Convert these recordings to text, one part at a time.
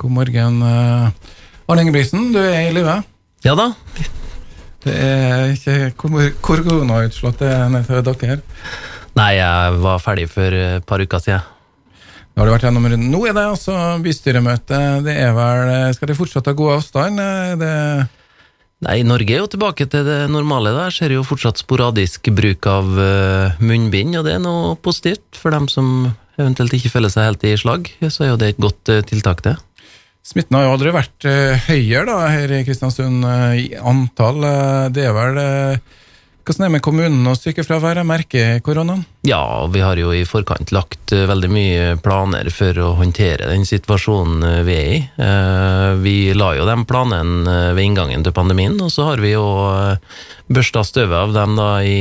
God morgen. eh, Arne Ingebrigtsen, du er i live. Ja da. Det er ikke kor- koronautslått ned til dere. Nei, jeg var ferdig for et par uker siden. Nå har du vært gjennom runden. Nå er det altså bystyremøte. Det er vel Skal de fortsatt ha god avstand? Det Nei, Norge er jo tilbake til det normale. Der ser jo fortsatt sporadisk bruk av eh, munnbind, og det er noe positivt. For dem som eventuelt ikke føler seg helt i slag, så er jo det et godt eh, tiltak, det. Smitten har jo aldri vært eh, høyere da, her i Kristiansund eh, i antall. Det er vel Hvordan er det med kommunen og sykefraværet? Merker koronaen? Ja, vi har jo i forkant lagt veldig mye planer for å håndtere den situasjonen vi er i. Vi la jo de planene ved inngangen til pandemien, og så har vi jo børsta støvet av dem da i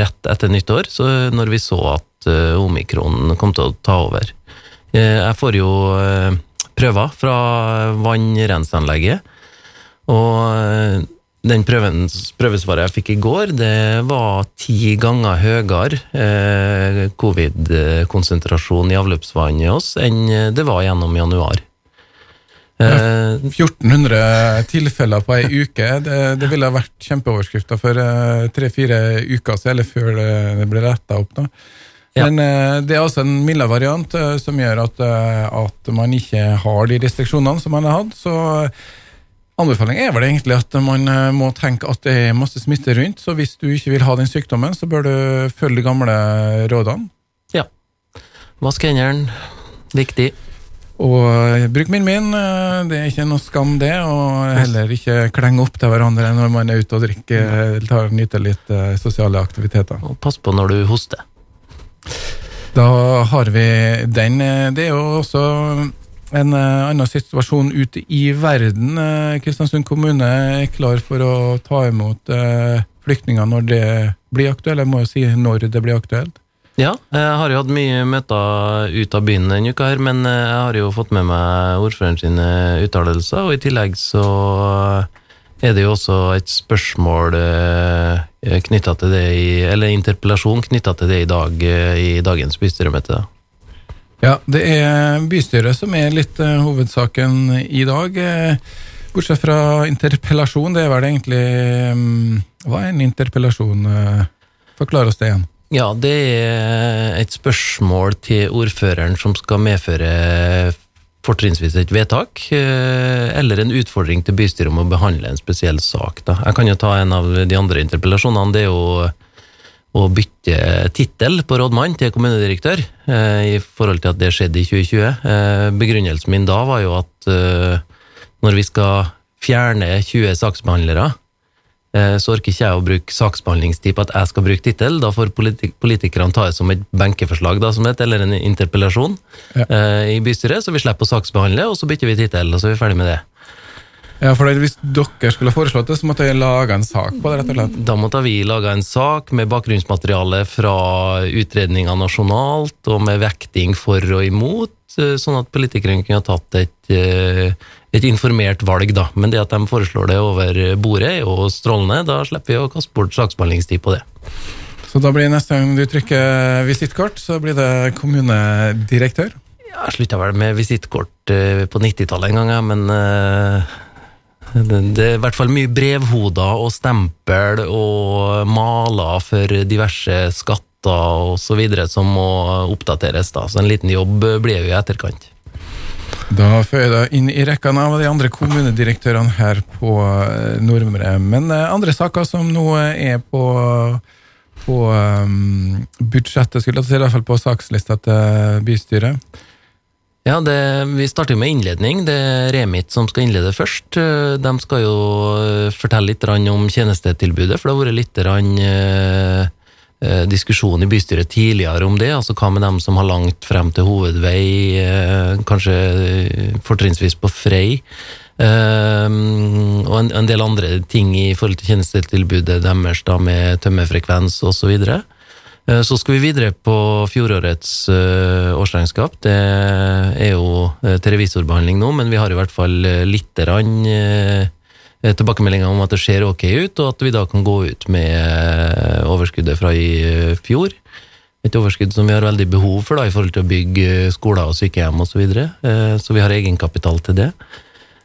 rett etter nyttår, så når vi så at eh, omikron kom til å ta over. Eh, Jeg får jo eh, prøver fra vannrenseanlegget, og eh, den prøven, prøvesvaret jeg fikk i går, det var ti ganger høyere eh, covid-konsentrasjon i avløpsvannet hos enn det var gjennom januar. Eh, 1400 tilfeller på ei uke. Det, det ville ha vært kjempeoverskrifter for eh, tre-fire uker siden, eller før det, det ble retta opp. da. Ja. Men eh, det er altså en mildere variant eh, som gjør at, eh, at man ikke har de restriksjonene som man har hatt. Så anbefalingen er vel egentlig at man eh, må tenke at det er masse smitte rundt. Så hvis du ikke vil ha den sykdommen, så bør du følge de gamle rådene. ja. Vask hendene. Viktig. Og eh, bruk min min, det er ikke noe skam det. Og heller ikke klenge opp til hverandre når man er ute og drikker, eh, tar nyter litt eh, sosiale aktiviteter. Og pass på når du hoster. Da har vi den. eh, Det er jo også en eh, annen situasjon ute i verden. Eh, Kristiansund kommune er klar for å ta imot eh, flyktninger når det blir aktuelt. Jeg må jo si når det blir aktuelt. Ja, jeg har jo hatt mye møter ut av byen denne uka her, men eh, jeg har jo fått med meg ordføreren sine uttalelser, og i tillegg så er det jo også et spørsmål knytta til det i Eller interpellasjon knytta til det i dag eh, i dagens bystyremøte. Ja, det er bystyret som er litt eh, hovedsaken i dag. eh, bortsett fra interpellasjon, det er vel egentlig mm, Hva er en interpellasjon? eh? Forklar oss det igjen. Ja, det er et spørsmål til ordføreren som skal medføre fortrinnsvis et vedtak, eh, eller en utfordring til bystyret om å behandle en spesiell sak. Da. Jeg kan jo ta en av de andre interpellasjonene. Det er jo å bytte tittel på rådmann til kommunedirektør, eh, i forhold til at det skjedde i 2020. Eh, Begrunnelsen min da var jo at når vi skal fjerne 20 saksbehandlere, eh, så orker ikke jeg å bruke saksbehandlingstid på at jeg skal bruke tittel. Da får politik politikerne ta det som et benkeforslag, da, som det heter, eller en interpellasjon Ja. eh, i bystyret, så vi slipper å saksbehandle, og så bytter vi tittel, og så er vi ferdig med det. Ja, for Hvis dere skulle foreslått det, så måtte jeg lage en sak på det. rett og slett. Da måtte vi lage en sak med bakgrunnsmateriale fra utredninga nasjonalt, og med vekting for og imot, eh, sånn at politikerne kunne ha tatt et, eh, et informert valg, da. Men det at de foreslår det over bordet, er jo strålende. Da slipper vi å kaste bort saksbehandlingstid på det. Så da blir neste gang du trykker visittkort, så blir det kommunedirektør. Jeg slutta vel med visittkort eh, på 90-tallet en gang, men det, er i hvert fall mye brevhoder og stempel og maler for diverse skatter videre som må oppdateres, da. Så en liten jobb blir jo i etterkant. Da føyer jeg deg inn i rekkene av de andre kommunedirektørene her på eh, Nordmøre. Men eh, andre saker som nå er på, på um, budsjettet, skulle jeg si, i hvert fall på sakslista til bystyret. Ja, det, Vi starter med innledning. Det er Remit som skal innlede først. Eh, De skal jo eh, fortelle litt om tjenestetilbudet, for det har vært litt eh, diskusjon i bystyret tidligere om det. altså Hva med dem som har langt frem til hovedvei, kanskje fortrinnsvis på Frei? Og en, del andre ting i forhold til tjenestetilbudet deres, da med tømmerfrekvens osv. Eh, Så skal vi videre på fjorårets eh, årsregnskap. Det er jo eh, til revisorbehandling nå, men vi har i hvert fall lite litt rann, eh, tilbakemeldinger om at det ser ok ut, og at vi da kan gå ut med eh, overskuddet fra i eh, fjor. et overskudd som vi har veldig behov for da, i forhold til å bygge skoler og sykehjem osv. Så, videre. eh, så vi har egenkapital til det.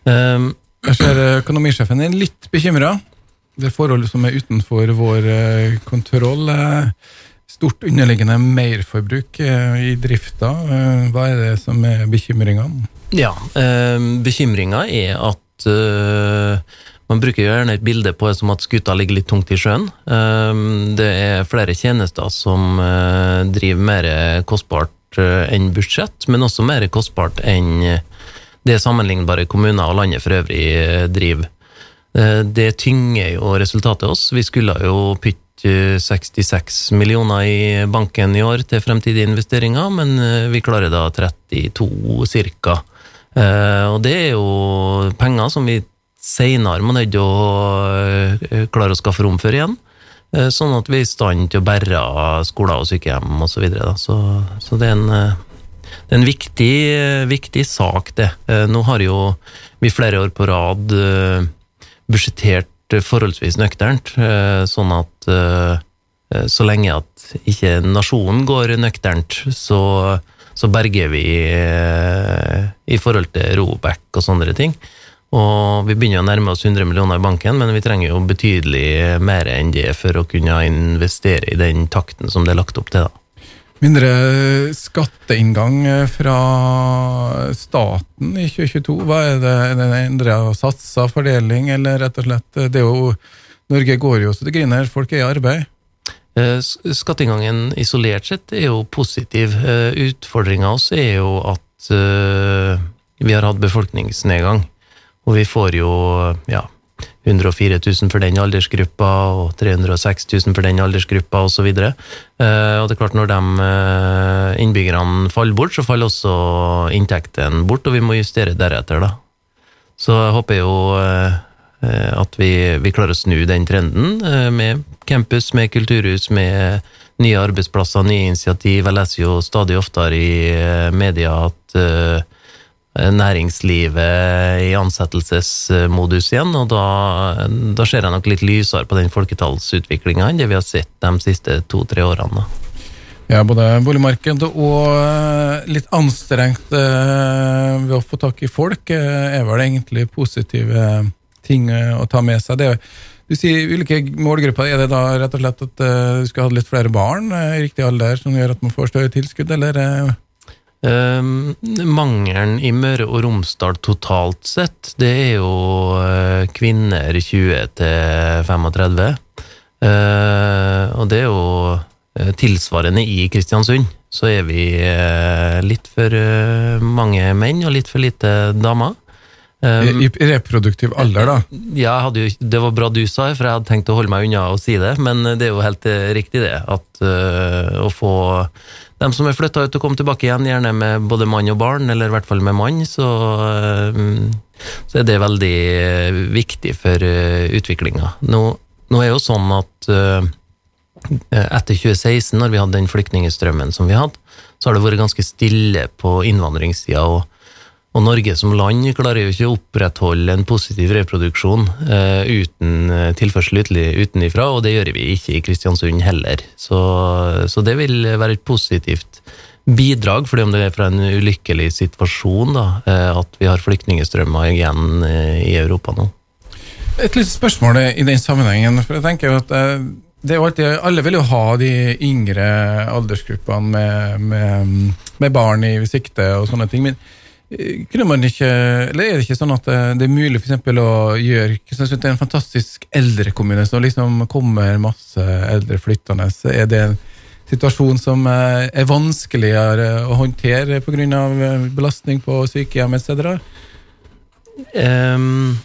Um, Jeg ser eh, økonomisjefen er litt bekymra. Det er forhold som er utenfor vår eh, kontroll. Stort underliggende merforbruk eh, i drifta. Eh, Hva er det som er bekymringene? Ja, eh, bekymringa er at man bruker gjerne et bilde på det som at skuta ligger litt tungt i sjøen. Det er flere tjenester som driver mer kostbart enn budsjett, men også mer kostbart enn det sammenlignbare kommuner og landet for øvrig driver. Det tynger jo resultatet oss. Vi skulle jo pytte 66 millioner i banken i år til fremtidige investeringer, men eh, vi klarer da 32 cirka. Eh, Og det er jo penger som vi senere må til å eh, klare å skaffe rom for igjen. Sånn at vi er i stand til å bære skoler og sykehjem osv. Så, videre, så Så det er en det er en viktig, viktig sak, det. Nå har jo vi flere år på rad budsjettert forholdsvis nøkternt, eh, sånn at eh, så lenge at ikke nasjonen går nøkternt, så, så berger vi eh, i forhold til Robek og sånne ting. Og vi begynner å nærme oss 100 millioner i banken, men vi trenger jo betydelig mer enn det for å kunne investere i den takten som det er lagt opp til. da. Mindre skatteinngang eh, fra staten i 2022. Hva er det? Er det endra satser, fordeling, eller rett og slett eh, Det er jo Norge går jo så det griner, folk er i arbeid. Eh, Skatteinngangen isolert sett er jo positiv. Utfordringa oss er jo at vi har hatt befolkningsnedgang. Og vi får jo ja, 104 000 for den aldersgruppa og 306 000 for den aldersgruppa osv. Og, uh, og det er klart, når de eh, innbyggerne faller bort, så faller også inntekten bort, og vi må justere deretter, da. Så jeg håper jo eh, eh, at vi, vi klarer å snu den trenden eh, med campus, med kulturhus, med nye arbeidsplasser, nye initiativ. Jeg leser jo stadig oftere i eh, media at eh, næringslivet i ansettelsesmodus igjen, og da, da ser jeg nok litt lysere på den folketallsutviklinga enn det vi har sett de siste to-tre årene. Ja, både boligmarked og eh, litt anstrengt eh, ved å få tak i folk eh, er vel egentlig positive ting eh, å ta med seg. Det, du sier ulike målgrupper. Er det da rett og slett at eh, du skal ha litt flere barn eh, i riktig alder, som gjør at man får større tilskudd, eller? Eh, Um, mangelen i Møre og Romsdal totalt sett, det er jo uh, kvinner 20 til 35. Uh, og det er jo uh, tilsvarende i Kristiansund. Så er vi eh, litt for eh, mange menn og litt for lite damer. Um, I reproduktiv alder, da. ja, jo, det var bra du sa det, for jeg hadde tenkt å holde meg unna å si det, men det er jo helt eh, riktig det, at uh, å få dem som er flytta ut og komme tilbake igjen, gjerne med både mann og barn, eller i hvert fall med mann, så, eh, så er det veldig viktig for uh, utviklinga. Nå, nå er jo sånn at uh, etter 2016, når vi hadde den flyktningstrømmen som vi hadde, så har det vært ganske stille på innvandringssida. og og Norge som land klarer jo ikke å opprettholde en positiv reproduksjon eh, uten eh, tilførsel utenifra, og det gjør vi ikke i Kristiansund heller. Så, så det vil være et positivt bidrag, fordi om det er fra en ulykkelig situasjon da, eh, at vi har flyktningstrømmer igjen i Europa nå. Et lite spørsmål i den sammenhengen. for jeg tenker jo at det er alltid, Alle vil jo ha de yngre aldersgruppene med, med, med barn i sikte og sånne ting. men kunne man ikke, eller Er det ikke sånn at eh, det er mulig for å gjøre Kristiansund til en fantastisk eldrekommune, som liksom kommer masse eldre flyttende? Er det en situasjon som eh, er vanskeligere å håndtere pga. belastning på sykehjem etc.? Um,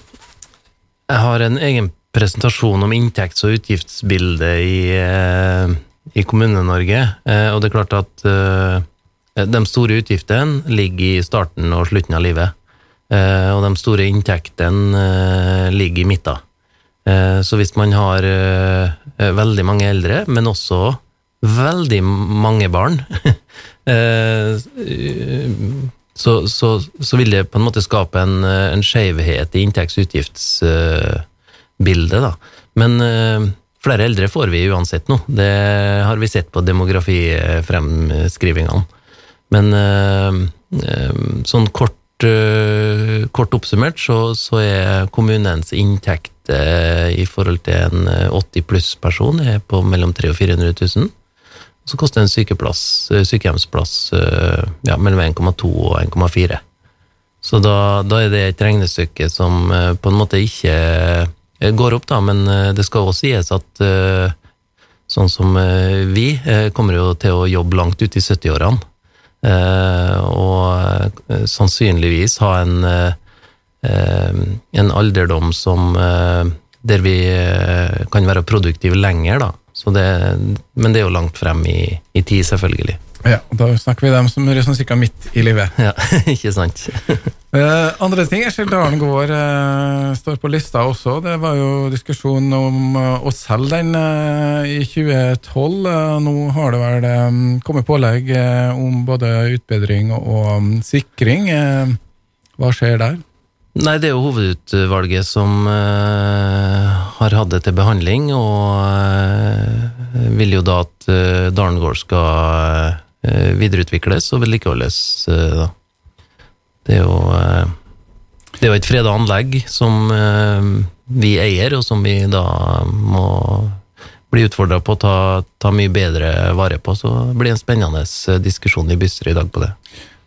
jeg har en egen presentasjon om inntekts- og utgiftsbildet i, eh, i Kommune-Norge, eh, og det er klart at eh, de store utgiftene ligger i starten og slutten av livet, eh, og de store inntektene eh, ligger i midten. Eh, Så hvis man har eh, veldig mange eldre, men også veldig mange barn, eh, så, så, så vil det på en måte skape en, en skjevhet i inntekts-utgiftsbildet, da. Men eh, flere eldre får vi uansett nå. Det har vi sett på demografifremskrivingene. Men sånn kort, kort oppsummert så, så, er kommunens inntekt i forhold til en 80 pluss-person er på mellom 300 og 400 000. Så koster en sykehjemsplass ja, mellom 1,2 og 1,4. Så da, da, er det et regnestykke som på en måte ikke går opp, da, men det skal også sies at sånn som vi kommer jo til å jobbe langt ut i 70-årene, og sannsynligvis ha en, en alderdom som der vi kan være produktive lenger, da. Det, men det er jo langt frem i, i tid, selvfølgelig. Ja, Da snakker vi dem som er sånn cirka midt i livet. Ja, ikke sant. uh, andre ting Eskil Dalen gård uh, står på lista også. Det var jo diskusjon om uh, å selge den i 2012. nå har det vel um, kommet pålegg om både utbedring og um, sikring. hva skjer der? Nei, det er jo hovedutvalget som har hatt det til behandling, og vil jo da at Dalen gård skal Eh, videreutvikles og vedlikeholdes. Eh, da. Det er jo eh, det er jo et freda anlegg som vi eier, og som vi da må bli utfordra på å ta, ta, mye bedre vare på. Så det blir en spennende diskusjon i bystyret i dag på det.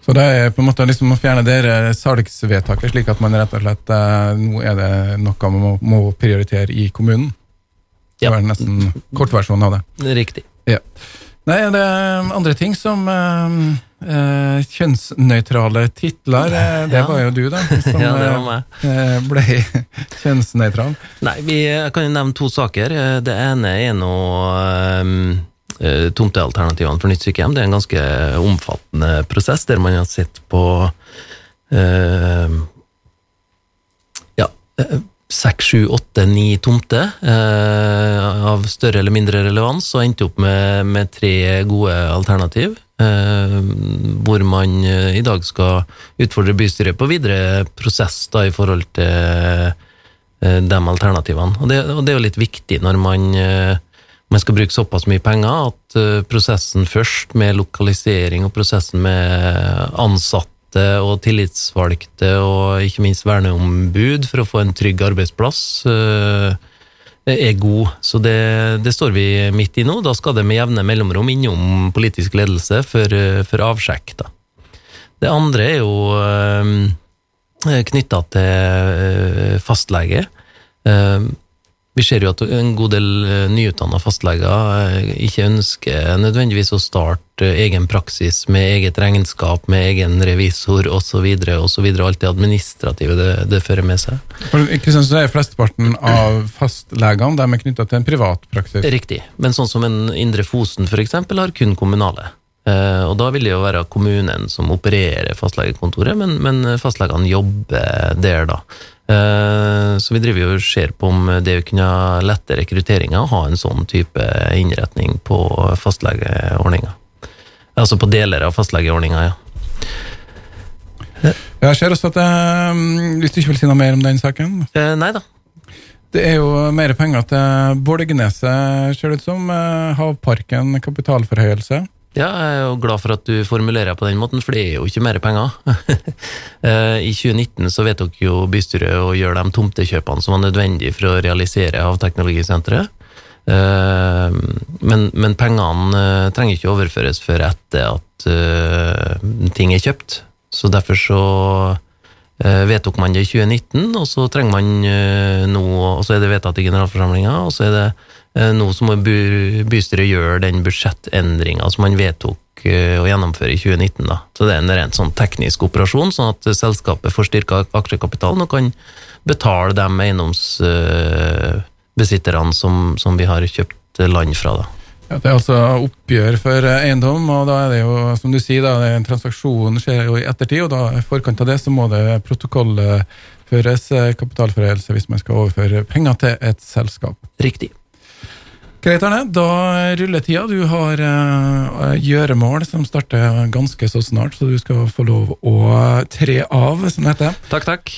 Så det er på en måte liksom å fjerne det salgsvedtaket, slik at man rett og slett nå er det noe man må, må prioritere i kommunen? Det er nesten kortversjonen av det. Riktig. Ja. Nei, det er andre ting som uh, uh, kjønnsnøytrale titler. Uh, det ja. var jo du, da, som ja, det var meg. ble kjønnsnøytral. Nei, vi kan jo nevne to saker. Det ene er nå tomtealternativene for nytt sykehjem. Det er en ganske omfattende prosess, der man har sett på sju, åtte, ni tomter eh, av større eller mindre relevans, og endte opp med, med tre gode alternativ. Eh, hvor man eh, i dag skal utfordre bystyret på videre prosess da, i forhold til eh, de alternativene. Og det, og det, er jo litt viktig når man, eh, man skal bruke såpass mye penger, at eh, prosessen først med lokalisering og prosessen med ansatte ansatte og tillitsvalgte og ikke minst verneombud for å få en trygg arbeidsplass eh, er god. Så det, det, står vi midt i nå. Da skal det med jevne mellomrom innom politisk ledelse for, for avsjekk. Da. Det andre er jo eh, knytta til eh, fastlege. Vi ser jo at en god del eh, nyutdanna fastleger eh, ikke ønsker nødvendigvis å starte egen praksis med eget regnskap, med egen revisor osv., osv. Alt det administrative det, det fører med seg. Ikke synes det er Flesteparten av fastlegene de er knytta til en privat praksis? Riktig, men sånn som en Indre Fosen f.eks. har kun kommunale. Eh, og da vil det jo være kommunen som opererer fastlegekontoret, men, men fastlegene jobber der, da. Eh, så vi driver jo og ser på om det å kunne lette rekrutteringa å ha en sånn type innretning på fastlegeordninga. Altså på deler av fastlegeordninga, ja. Jeg ser også at jeg, Hvis du ikke vil si noe mer om den saken? Eh, nei da. Det er jo mer penger til Borgneset, ser det ut som. Eh, Havparken kapitalforhøyelse. Ja, jeg er jo glad for at du formulerer på den måten, for det er jo ikke mer penger. Eh, I 2019 så vedtok jo bystyret å gjøre de tomtekjøpene som var nødvendige for å realisere Havteknologisenteret. Eh, men, men pengene eh, trenger ikke overføres før etter at ting er kjøpt. Så derfor så vedtok man det i 2019, og så trenger man nå Og så er det vedtatt i generalforsamlinga, og så er det Eh, som så må bystyret gjøre den budsjettendringa som man vedtok eh, å gjennomføre i 2019. Da. Så det er en rent sånn teknisk operasjon, sånn at selskapet får styrka aksjekapitalen og kan betale de eiendomsbesitterne som, som vi har kjøpt land fra. Da. Ja, det er altså oppgjør for eiendom, og da er det jo, som du sier, da, en transaksjon skjer jo i ettertid, og da i forkant av det så må det protokollføres eh, kapitalforhøyelse hvis man skal overføre penger til et selskap. Riktig. Greit, Arne. Da ruller tida. Du har uh, gjøremål som starter ganske så snart, så du skal få lov å tre av, som det heter. Takk, takk.